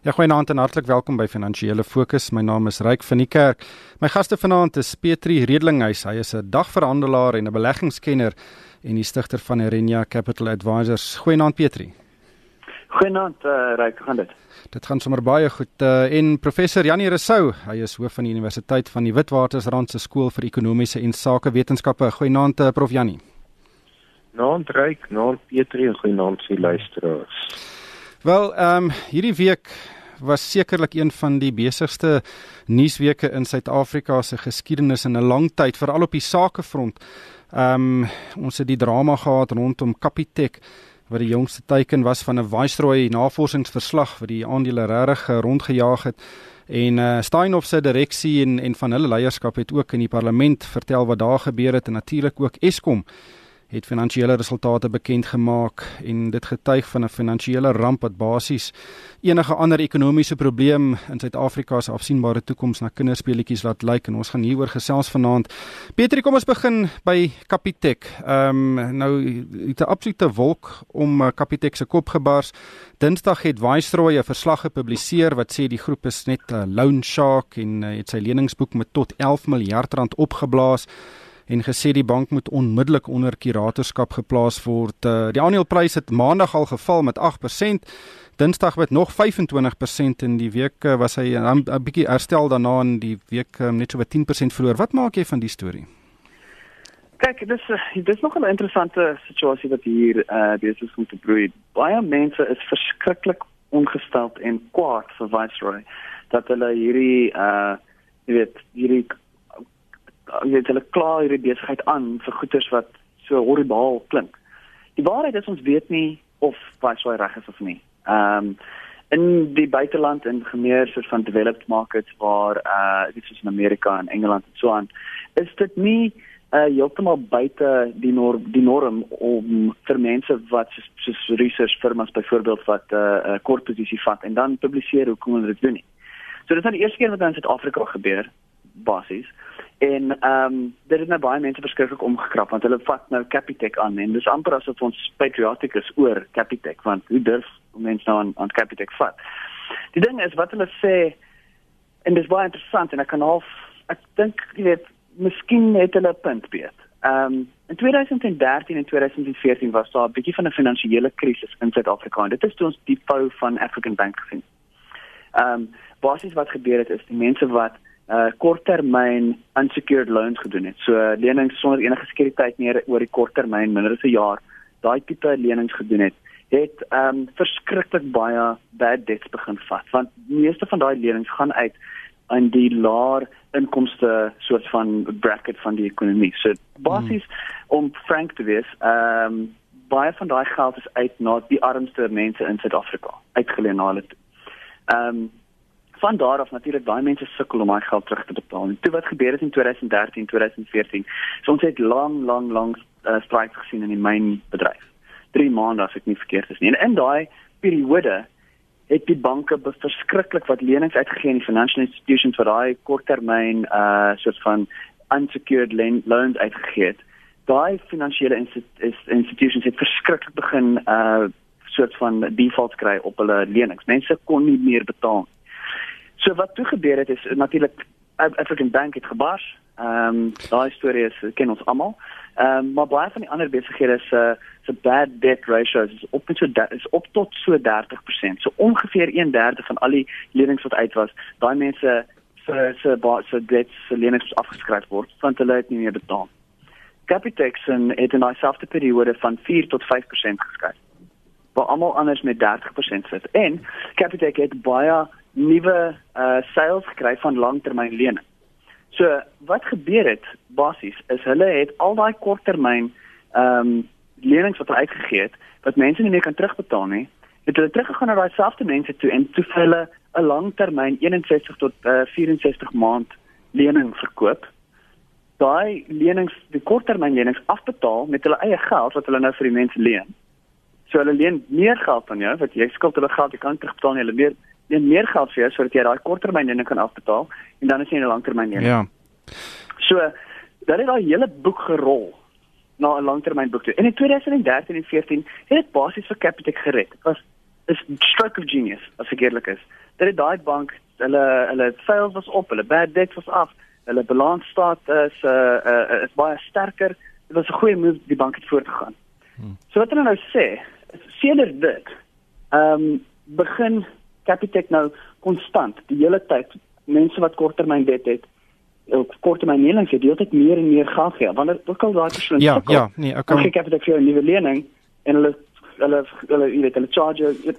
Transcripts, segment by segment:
Ja, goeienaand en hartlik welkom by Finansiële Fokus. My naam is Ryk van die Kerk. My gaste vanaand is Petri Redlinghuis. Hy is 'n dagverhandelaar en 'n beleggingskenner en die stigter van Erenia Capital Advisors. Goeienaand Petri. Goeienaand uh, Ryk, gaan dit? Dit gaan sommer baie goed. Uh, en professor Janie Rousseau, hy is hoof van die Universiteit van die Witwatersrand se skool vir ekonomiese en sakewetenskappe. Goeienaand uh, prof Janie. Naand Ryk, naand Petri en goeienaand se luisteraars. Wel, ehm um, hierdie week was sekerlik een van die besigste nuusweke in Suid-Afrika se geskiedenis in 'n lang tyd, veral op die sakefront. Ehm um, ons het die drama gehad rondom Capitec wat die jongste teiken was van 'n Viceroy navorsingsverslag wat die aandele regtig rondgejaag het. En uh, Steinhoff se direksie en en van hulle leierskap het ook in die parlement vertel wat daar gebeur het en natuurlik ook Eskom het finansiële resultate bekend gemaak en dit getuig van 'n finansiële ramp wat basies enige ander ekonomiese probleem in Suid-Afrika se afsienbare toekoms na kinderspeletjies laat lyk en ons gaan hieroor gesels vanaand. Petri, kom ons begin by Capitec. Ehm um, nou 'n absolute wolk om uh, Capitec se kop gebars. Dinsdag het Viceroy 'n verslag gepubliseer wat sê die groep is net 'n uh, loan shark en uh, het sy leningsboek met tot 11 miljard rand opgeblaas en gesê die bank moet onmiddellik onder kuratorskap geplaas word. Uh, die aandeleprys het maandag al geval met 8%. Dinsdag met nog 25% in die week uh, was hy 'n bietjie herstel daarna in die week um, net so wat 10% verloor. Wat maak jy van die storie? Kyk, dis dis nog 'n interessante situasie wat hier uh besig is om te broei. Baie mense is verskriklik ongesteld en kwaad vir Viceroy dat hulle hierdie uh jy weet hierdie jy weet hulle kla hierdie besigheid aan vir goederes wat so horribaal klink. Die waarheid is ons weet nie of Viceroy reg is of nie. Ehm um, in die buiteland en gemeer soort van developed markets waar uh dit soos in Amerika en Engeland en so aan is dit nie uh heeltemal buite die norm die norm om vir mense wat soos, soos research firmas byvoorbeeld wat 'n uh, uh, kort posisie vat en dan publiseer hoekom hulle dit doen nie. So dit is nou die eerste keer wat in Suid-Afrika gebeur basies. En ehm um, dit het nou baie mense verskriklik omgekrap want hulle vat nou Capitec aan en dis amper asof ons patriotic is oor Capitec want hoe durf mense nou aan aan Capitec vat. Die ding is wat hulle sê en dis baie interessant en ek kan half ek dink jy weet miskien het hulle 'n punt beet. Ehm um, in 2013 en 2014 was daar 'n bietjie van 'n finansiële krisis in Suid-Afrika en dit is toe ons die val van African Bank gesien. Ehm um, basies wat gebeur het is die mense wat uh korttermyn unsecured loans gedoen het. So uh, lenings sonder enige sekuriteit meer oor die korttermyn, minder as 'n jaar, daai tipe lenings gedoen het, het um verskriklik baie bad debts begin vat. Want meeste van daai lenings gaan uit in die laer inkomste soort van bracket van die ekonomie. So basies hmm. om frank te wees, um baie van daai geld is uit na die armste mense in Suid-Afrika uitgeleen na hulle. Um van daar af natuurlik baie mense sukkel om daai geld terug te betaal. En toe wat gebeur het in 2013, 2014, so ons het lang lang lang uh, eh, strike gesien in die mynbedryf. 3 maande as ek nie verkeerd is nie. En in daai periode het die banke verskriklik wat lenings uitgegee aan die financial institutions vir daai korttermyn uh soort van unsecured loans uitgegee. Daai finansiële institutions het verskriklik begin uh soort van default kry op hulle lenings. Mense kon nie meer betaal nie. So wat toe gebeur het is natuurlik African Bank het gebars. Ehm um, daai storie is ken ons almal. Ehm um, maar baie van die ander besighede 'n uh, so bad debt ratios is op so is op tot so 30%. So ongeveer 1/3 van al die lenings wat uit was, daai mense se se se debts se lenings afgeskryf word want hulle het nie meer betaal. Capitex en het in daai selfde periode van 4 tot 5% geskryf. Waar almal anders met 30% sit. En Capitex het baie nuwe uh sales gekry van langtermynlene. So wat gebeur het basies is hulle het al daai korttermyn ehm um, lenings wat hulle uitgegee het wat mense nie meer kan terugbetaal nie, het hulle teruggegaan na daai selfde mense toe en toe hulle 'n langtermyn 61 tot uh, 64 maand lening verkoop. Daai lenings, die korttermyn lenings afbetaal met hulle eie geld wat hulle nou vir die mense leen. So hulle leen meer geld aan jou wat jy skuld hulle geld, jy kan terugbetaal nie, hulle meer leen meer geld vir jou sodat jy daai korttermynlening kan afbetaal en dan is jy in 'n langtermynlening. Ja. So, dan het daai hele boek gerol na 'n langtermynboek toe. En in 2013 en 14 het dit basies vir Capitec gered. Dit was is stroke of genius as ek eerlik is. Dat die daai bank hulle hulle sales was op, hulle bad debt was af, hulle balansstaat is uh, uh is baie sterker. Dit was 'n goeie move die bank het voortgegaan. Hmm. So wat hulle nou sê, sedert dit, ehm um, begin Capitec nou konstant die hele tyd mense wat korttermyn debt het op korttermyn lenings het deeltyd meer en meer geld gee. Wanneer ook al daai persoon Ja, ja, nee, ek kan Capitec vir 'n nuwe lening en hulle hulle hulle jy weet hulle charge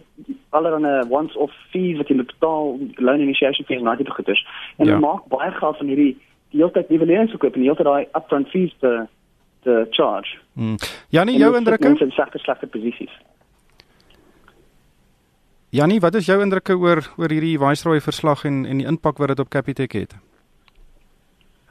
allerlei once off fees wat jy moet betaal loan initiation fees en daai tipe goeders en ja. hulle maak baie geld van hierdie die hele tyd nuwe lenings verkoop en die hele tyd daai upfront fees te te charge. Hmm. Janie, jou indrukke? Dit is sagte slegte posisies. Janie, wat is jou indrukke oor oor hierdie Viceroy verslag en en die impak wat dit op Capitec het?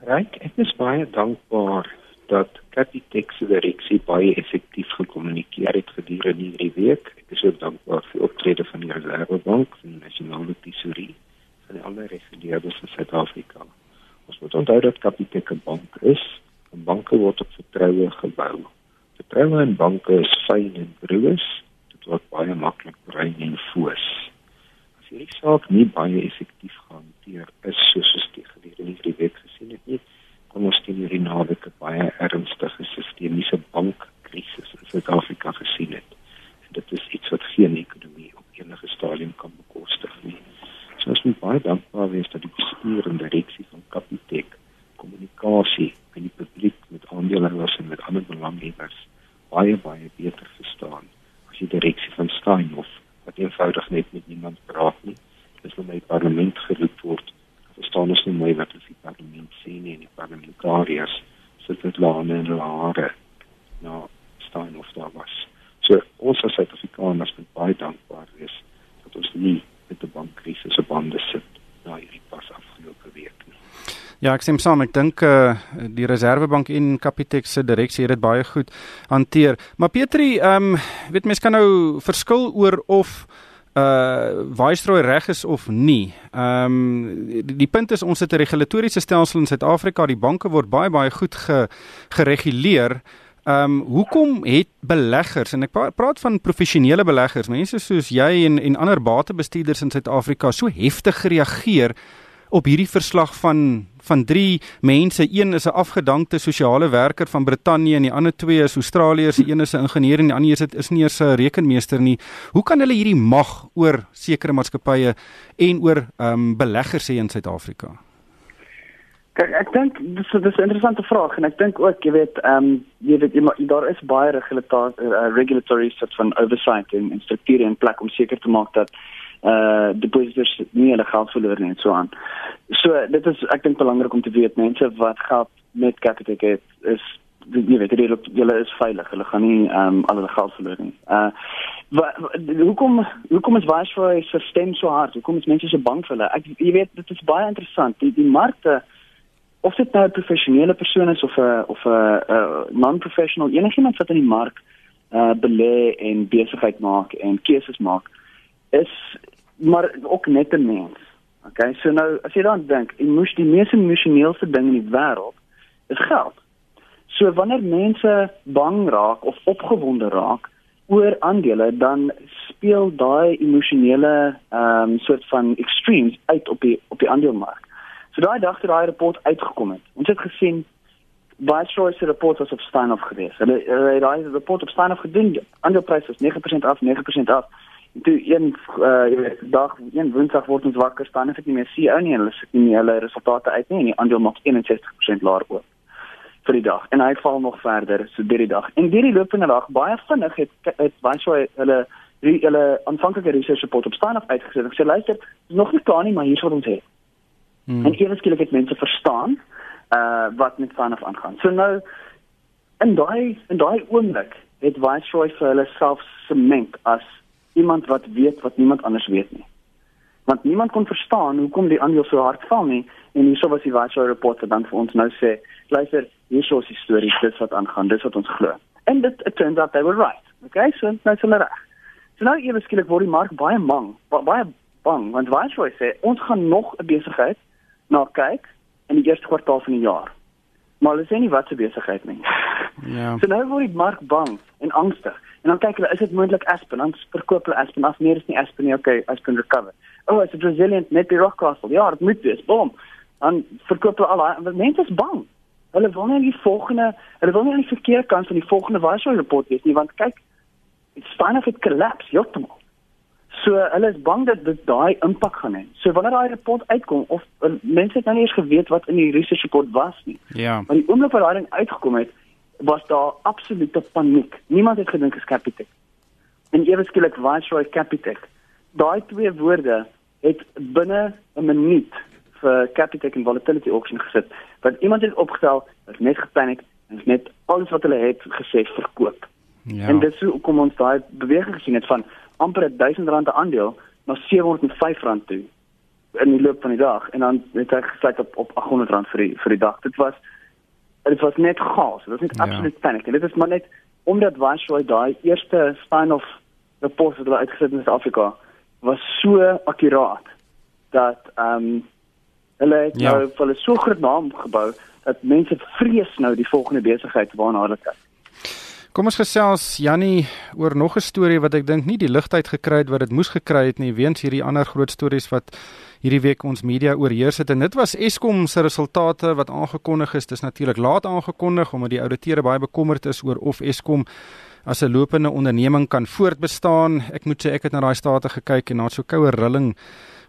Ryk, ek is baie dankbaar dat Capitec se direksie baie effektief gekommunikeer het gedurende hierdie week. Ek is ook dankbaar vir optrede van die Reservebank en die Nasionale Tesourie en die ander reguleerders in Suid-Afrika. Ons moet onthou dat Capitec 'n bank is. 'n Banke word op vertroue gebou. Vertroue in banke is fyn en broos. Word baie maklik brein en foos. As hierdie saak nie baie effektief gehanteer is soos ons dit gedurende hierdie week gesien het nie, kom ons teen hierdie naweek 'n baie ernstige sistemiese bankkrisis in Suid-Afrika gesien het. En dit is iets wat geen ekonomie op enige stadium kan bekostig nie. So ons moet baie dankbaar wees dat die bestuur en direksie van Capitec kommunikasie met die publiek, met aandeelhouers en met ander belanghebbers baie baie beter verstaan as die direksie van Steinhoff wat eenvoudig net met niemand praat nie. Dis nou my parlement geroep word verstaan ons nie mooi wat die parlement sê nie en die parlementariërs sit dit laane en laare nou staan of daar was. So ons as Suid-Afrikaners moet baie dankbaar wees dat ons nie met die bankkrisis op bande sit na hierdie pas afgelope week nie. Ja, ek sê saam, ek dink eh uh, die Reserwebank en Capitec se direksie het dit baie goed hanteer. Maar Petri, ehm um, weet mense kan nou verskil oor of uh Viceroy reg is of nie. Ehm um, die, die punt is ons het 'n regulatoriese stelsel in Suid-Afrika, die banke word baie baie goed ge, gereguleer. Ehm um, hoekom het beleggers en ek praat van professionele beleggers, mense soos jy en en ander batebestuurders in Suid-Afrika so heftig gereageer op hierdie verslag van van drie mense. Een is 'n afgedankte sosiale werker van Brittanje en die ander twee is Australiërs. Een is 'n ingenieur en die ander is is nie eens 'n rekenmeester nie. Hoe kan hulle hierdie mag oor sekere maatskappye en oor ehm um, beleggers hê in Suid-Afrika? Kyk, ek dink dis dis 'n interessante vraag en ek dink ook, jy weet, ehm um, jy weet jy, daar is baie regulatory uh, regulatory sort van oversight en, en strukture in plek om seker te maak dat uh depositors nie hulle geld verloor nie en so aan. So dit is ek dink belangrik om te weet mense wat geld met Capitec het is jy weet hulle hulle is veilig. Hulle gaan nie ehm um, al hulle geld verloor nie. Uh wat hoekom hoekom is Viceroy se stem so hard? Hoekom is mense so bang vir hulle? Ek jy weet dit is baie interessant. Die die markte of dit nou 'n professionele persoon is of 'n of 'n non-professional enigiemand wat in die mark uh belê en besigheid maak en keuses maak is maar ook net 'n mens. Okay, so nou as jy dan dink, jy moes die mees emosionele ding in die wêreld is geld. So wanneer mense bang raak of opgewonde raak oor aandele, dan speel daai emosionele ehm um, soort van extremes uit op die op die aandelemark. So daai dag toe daai rapport uitgekom het, ons het gesien Viceroy se rapport was op Steinhoff geweest. Hulle het daai rapport op Steinhoff gedoen. Aandelepryse was 9% af, 9% af toe een uh, jy weet dag een woensdag word ons wakker staan en ek nie meer CEO nie en hulle sit nie hulle resultate uit nie en die aandeel maak 61% laer oop vir die dag en hy val nog verder so deur die dag. En deur die loop van die dag baie vinnig het het so hulle hulle aanvanklike research report op staan af uitgesit en sê luister is nog nie klaar nie maar hier wat ons het. Hmm. en eers skielik het mense verstaan uh wat met van af aangaan. So nou in daai in daai oomblik het Viceroy vir hulle self sement as iemand wat weet wat niemand anders weet nie. Want niemand kon verstaan hoekom die aandeel so hard val nie en hierso was die Viceroy report wat dan vir ons nou sê, luister, hierso is die storie, dit wat aangaan, dis wat ons glo. En dit it turns out they were right. Okay, so nou is hulle reg. So nou ewe skielik word die mark baie bang, baie bang want Viceroy sê ons gaan nog 'n besigheid na kyk in die eerste kwartaal van die jaar. Maar hulle sê nie wat se besigheid nie. Ja. So nou word die mark bang en angstig En dan kyk hulle, is dit moontlik Aspen? Dan verkoop hulle Aspen. As meer is nie Aspen nie, okay, Aspen recover. Oh, it's a net die Rock Castle. Ja, dit moet wees. Boom. Dan verkoop hulle al daai mense is bang. Hulle wil nie die volgende, hulle wil nie aan die verkeerde kant van die volgende Warsaw report wees nie, want kyk, it's fine if it collapse, heeltemal. So hulle is bang dat dit daai impak gaan hê. So wanneer daai rapport uitkom of uh, mense het nou nie eens geweet wat in die research report was nie. Ja. Maar die oomblik wat daai ding uitgekom het, was daar absolute paniek. Niemand het gedink is Capitec. En ewe skielik Viceroy Capitec. Daai twee woorde het binne 'n minuut vir Capitec en Volatility Auction gesit. Want iemand het opgestel, het net gepaniek en het net alles wat hulle het gesê verkoop. Ja. En dit sou kom ons daai beweging gesien het van amper 1000 rand 'n aandeel na 705 rand toe in die loop van die dag en dan het hy gesluit op op 800 rand vir die vir die dag. Dit was dit was net chaos. Dit was net ja. absoluut paniek. En dit is maar net omdat Viceroy daai eerste span of report wat hulle uitgesit in Suid-Afrika was so akkuraat dat ehm um, hulle het ja. nou vir hulle so groot naam gebou dat mense vrees nou die volgende besigheid waarna hulle kyk. Kom ons gesels Jannie oor nog 'n storie wat ek dink nie die ligtheid gekry het wat dit moes gekry het nie weens hierdie ander groot stories wat hierdie week ons media oorheers het en dit was Eskom se resultate wat aangekondig is. Dis natuurlik laat aangekondig omdat die ouditeure baie bekommerd is oor of Eskom as 'n lopende onderneming kan voortbestaan. Ek moet sê ek het na daai state gekyk en na so koue rilling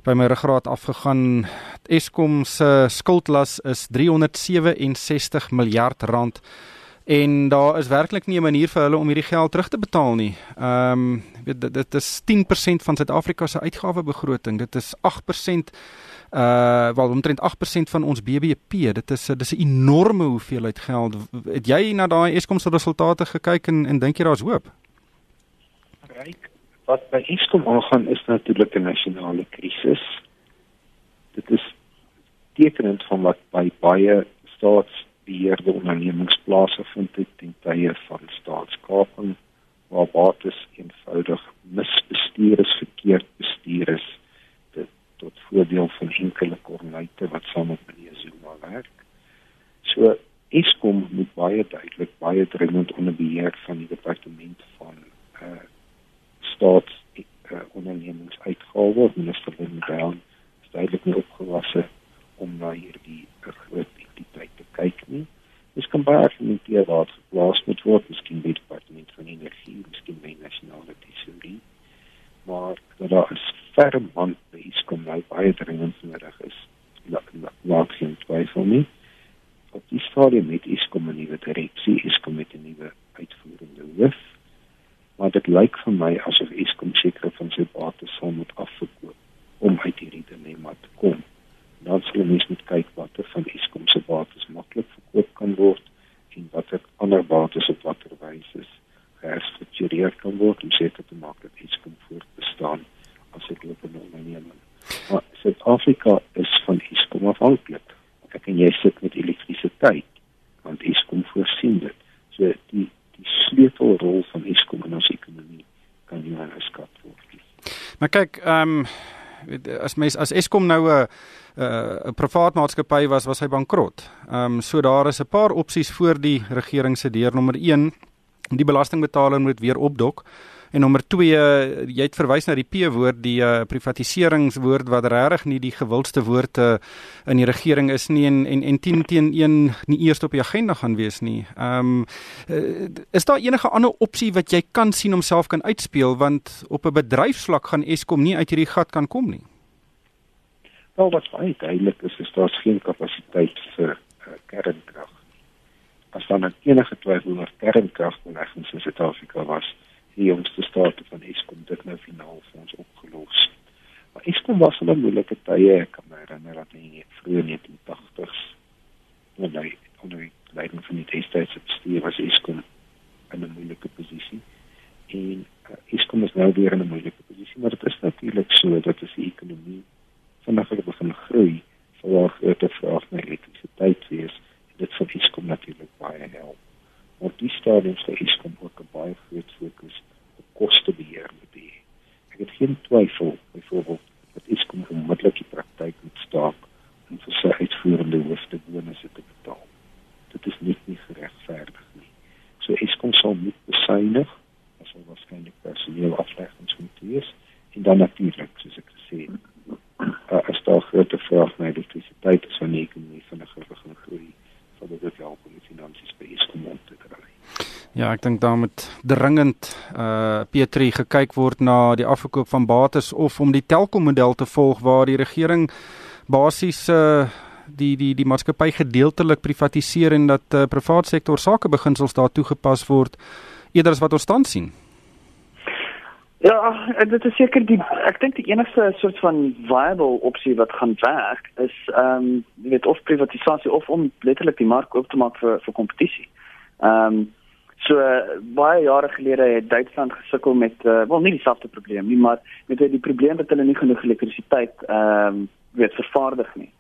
by my ruggraat afgegaan. Eskom se skuldlas is 367 miljard rand en daar is werklik nie 'n manier vir hulle om hierdie geld terug te betaal nie. Ehm um, weet dit, dit is 10% van Suid-Afrika se uitgawebegroting. Dit is 8% uh wel omtrent 8% van ons BBP. Dit is dis 'n enorme hoeveelheid geld. Het jy na daai Eskom se resultate gekyk en en dink jy daar's hoop? Ryk. Wat by Eskom aangaan is natuurlik 'n nasionale krisis. Dit is tekenend van wat by baie staats beheerde ondernemingsplase vind dit ten tye van staatskaping waar bates eenvoudig misbestuur is, verkeerd bestuur is dit tot voordeel van enkele kornuite wat saam met meneer Zuma werk. So Eskom moet baie duidelik baie dringend onder beheer van die departement van eh uh, staats uh, ondernemingsuitgawes minister van Brown is duidelik nie opgewasse om na hierdie groot entiteit te kyk nie. Dis kan baie argumenteer waar dit geplaas moet word, miskien by die departement van energie, miskien by nasionale tesourie. Maar dat daar 'n ferm band by Eskom nou baie dringend nodig is. Laat geen twyfel nie. Op die stadium met Eskom 'n nuwe direksie, Eskom met 'n nuwe uitvoerende hoof. Maar dit lyk vir my asof Eskom seker van sy bates sal moet afverkoop om uit hierdie dilemma te kom dan sal mens moet kyk watter van Eskom se bates maklik verkoop kan word en watter ander bates op watter wyse herstruktureer kan word om seker te maak dat Eskom voortbestaan as 'n globale onderneming. Maar Suid-Afrika is van Eskom afhanklik. Ek en jy sit met elektrisiteit want Eskom voorsien dit. So die die sleutelrol van Eskom in ons ekonomie kan nie onderskat word nie. Maar kyk, ehm um, as mens as Eskom nou 'n 'n privaat maatskappy was, was hy bankrot. Ehm um, so daar is 'n paar opsies voor die regering se deur. Nommer 1, die belastingbetaler moet weer opdok. En nommer 2, jy het verwys na die P-woord, die uh, privatiseringswoord wat regtig nie die gewildste woord uh, in die regering is nie en en, en 10 teen 1 nie eers op die agenda gaan wees nie. Ehm um, is daar enige ander opsie wat jy kan sien om self kan uitspeel want op 'n bedryfsvlak gaan Eskom nie uit hierdie gat kan kom nie. Wel wat baie duidelik is, is daar geen kapasiteit vir uh, kernkrag. As dan enige twyfel oor kernkragbeleggings in Suid-Afrika was, die jongste state van Eskom dit nou finaal vir ons opgelos. Maar Eskom was 'n moeilike tye, ek kan me herinner dat in die vroeë 1980s wanneer hy onder die leiding van die destydse bestuur was Eskom in 'n moeilike posisie. En uh, Eskom is nou weer in 'n moeilike posisie, maar dit is natuurlik so dat as die ekonomie vinniger begin groei, sal daar groter vraag na elektrisiteit wees en dit sal Eskom natuurlik baie help. Maar die stadium sal Eskom ook 'n baie groot fokus op kostebeheer moet hê. Ek het geen twyfel byvoorbeeld dat Eskom onmiddellik die praktyk moet staak en vir sy uitvoerende hoofde bonusse te betaal. Dit is net nie geregverdig nie. So Eskom sal moet besuinig as hulle vraag na elektrisiteit is van die ekonomie vinniger begin groei, sal dit help om die finansies by Eskom op te kry. Ja, dink daar moet dringend uh Petri gekyk word na die afverkoop van bates of om die Telkom model te volg waar die regering basies uh die die die maatskappy gedeeltelik privatiseer en dat uh, privaat sektor sakebeginsels daar toegepas word eerder as wat ons tans sien. Ja, dit is seker die ek dink die enigste soort van viable opsie wat gaan werk is ehm um, jy weet of privatisasie of om letterlik die mark oop te maak vir vir kompetisie. Ehm um, so baie jare gelede het Duitsland gesukkel met uh, wel nie dieselfde probleem nie, maar met die probleem dat hulle nie genoeg elektrisiteit ehm um, weet vervaardig nie.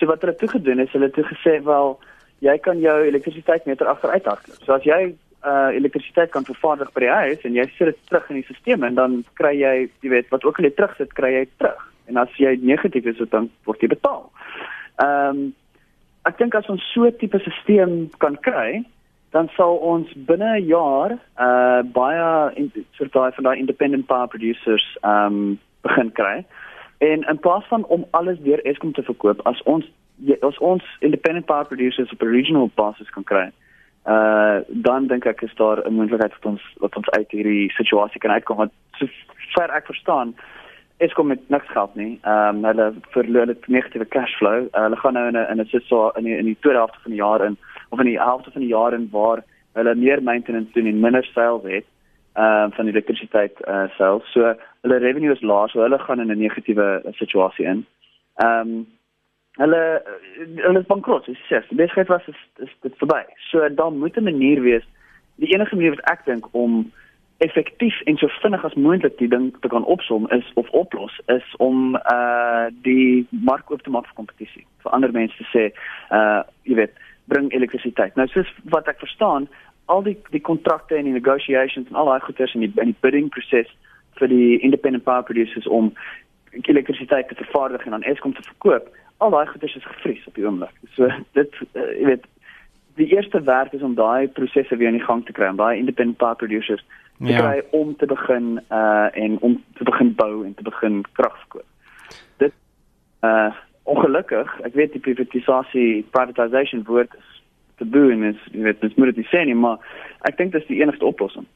So wat hulle toe gedoen is, hulle het toe gesê wel jy kan jou elektrisiteitsmeter agteruit hardloop. So as jy uh elektrisiteit kan vervaardig by die huis en jy sit dit terug in die stelsel en dan kry jy, jy weet, wat ook al jy terug sit, kry jy terug. En as jy negatief is, dan word jy betaal. Ehm um, ek dink as ons so 'n tipe stelsel kan kry, dan sal ons binne 'n jaar uh baie soort daai van daai independent power producers um, begin kry. En in plaas van om alles deur Eskom te verkoop, as ons as ons independent power producers op regional basis kan kry, uh dan dink ek is daar 'n moontlikheid dat ons wat ons uit hierdie situasie kan uitkom want so ver ek verstaan Eskom het niks geld nie. Ehm um, hulle verloor dit negatiewe cash flow. Uh, hulle gaan nou in 'n in 'n so in die, in die tweede helfte van die jaar in of in die helfte van die jaar in waar hulle meer maintenance doen en minder sales het ehm uh, van elektrisiteit uh sales. So hulle revenue is laag, so hulle gaan in 'n negatiewe situasie in. Ehm um, hulle hulle is bankrot, dis sê. Die besigheid was is, is dit verby. So dan moet 'n manier wees. Die enige manier wat ek dink om effektief en so vinnig as moontlik die ding te kan opsom is of oplos is om uh die mark oop te maak vir kompetisie. Vir ander mense te sê uh jy weet, bring elektrisiteit. Nou soos wat ek verstaan, al die die kontrakte en die negotiations en al daai goeders in die in die bidding proses vir die independent power producers om elektrisiteit te vervaardig en aan Eskom te verkoop al daai goeders is gevries op die oomblik. So dit uh, jy weet die eerste werk is om daai prosesse weer in die gang te kry, om daai independent power producers te ja. kry om te begin uh en om te begin bou en te begin krag verkoop. Dit uh ongelukkig, ek weet die privatisasie privatization woord is te boon is jy weet dit moet dit sê nie, maar ek dink dit is die enigste oplossing.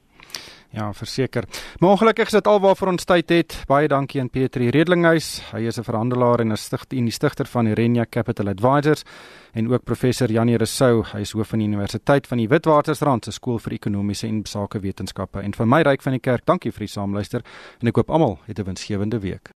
Ja, verseker. Maar ongelukkig is dit alwaar ons tyd het. Baie dankie aan Petri Redlinghuis. Hy is 'n verhandelaar en 'n stigter en die stigter van Irenia Capital Advisors en ook professor Janie Rousseau. Hy is hoof van die Universiteit van die Witwatersrand se skool vir ekonomiese en sakewetenskappe. En vir my ryk van die kerk, dankie vir die saamluister en ek hoop almal het 'n winsgewende week.